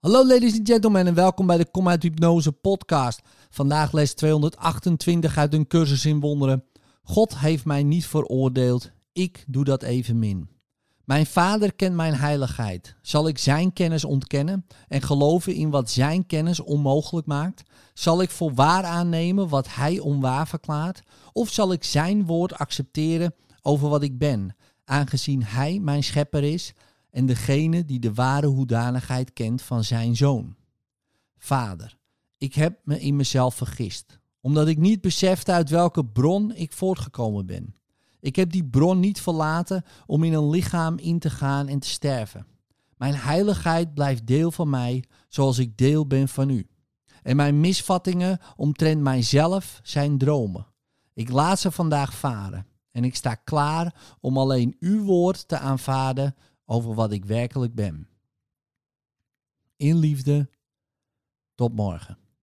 Hallo ladies and gentlemen en welkom bij de Kom uit Hypnose podcast. Vandaag les 228 uit een cursus in wonderen. God heeft mij niet veroordeeld, ik doe dat evenmin. Mijn vader kent mijn heiligheid. Zal ik zijn kennis ontkennen en geloven in wat zijn kennis onmogelijk maakt? Zal ik voor waar aannemen wat hij onwaar verklaart? Of zal ik zijn woord accepteren over wat ik ben, aangezien hij mijn schepper is en degene die de ware hoedanigheid kent van zijn zoon. Vader, ik heb me in mezelf vergist, omdat ik niet besefte uit welke bron ik voortgekomen ben. Ik heb die bron niet verlaten om in een lichaam in te gaan en te sterven. Mijn heiligheid blijft deel van mij, zoals ik deel ben van u. En mijn misvattingen omtrent mijzelf zijn dromen. Ik laat ze vandaag varen en ik sta klaar om alleen uw woord te aanvaarden over wat ik werkelijk ben. In liefde, tot morgen.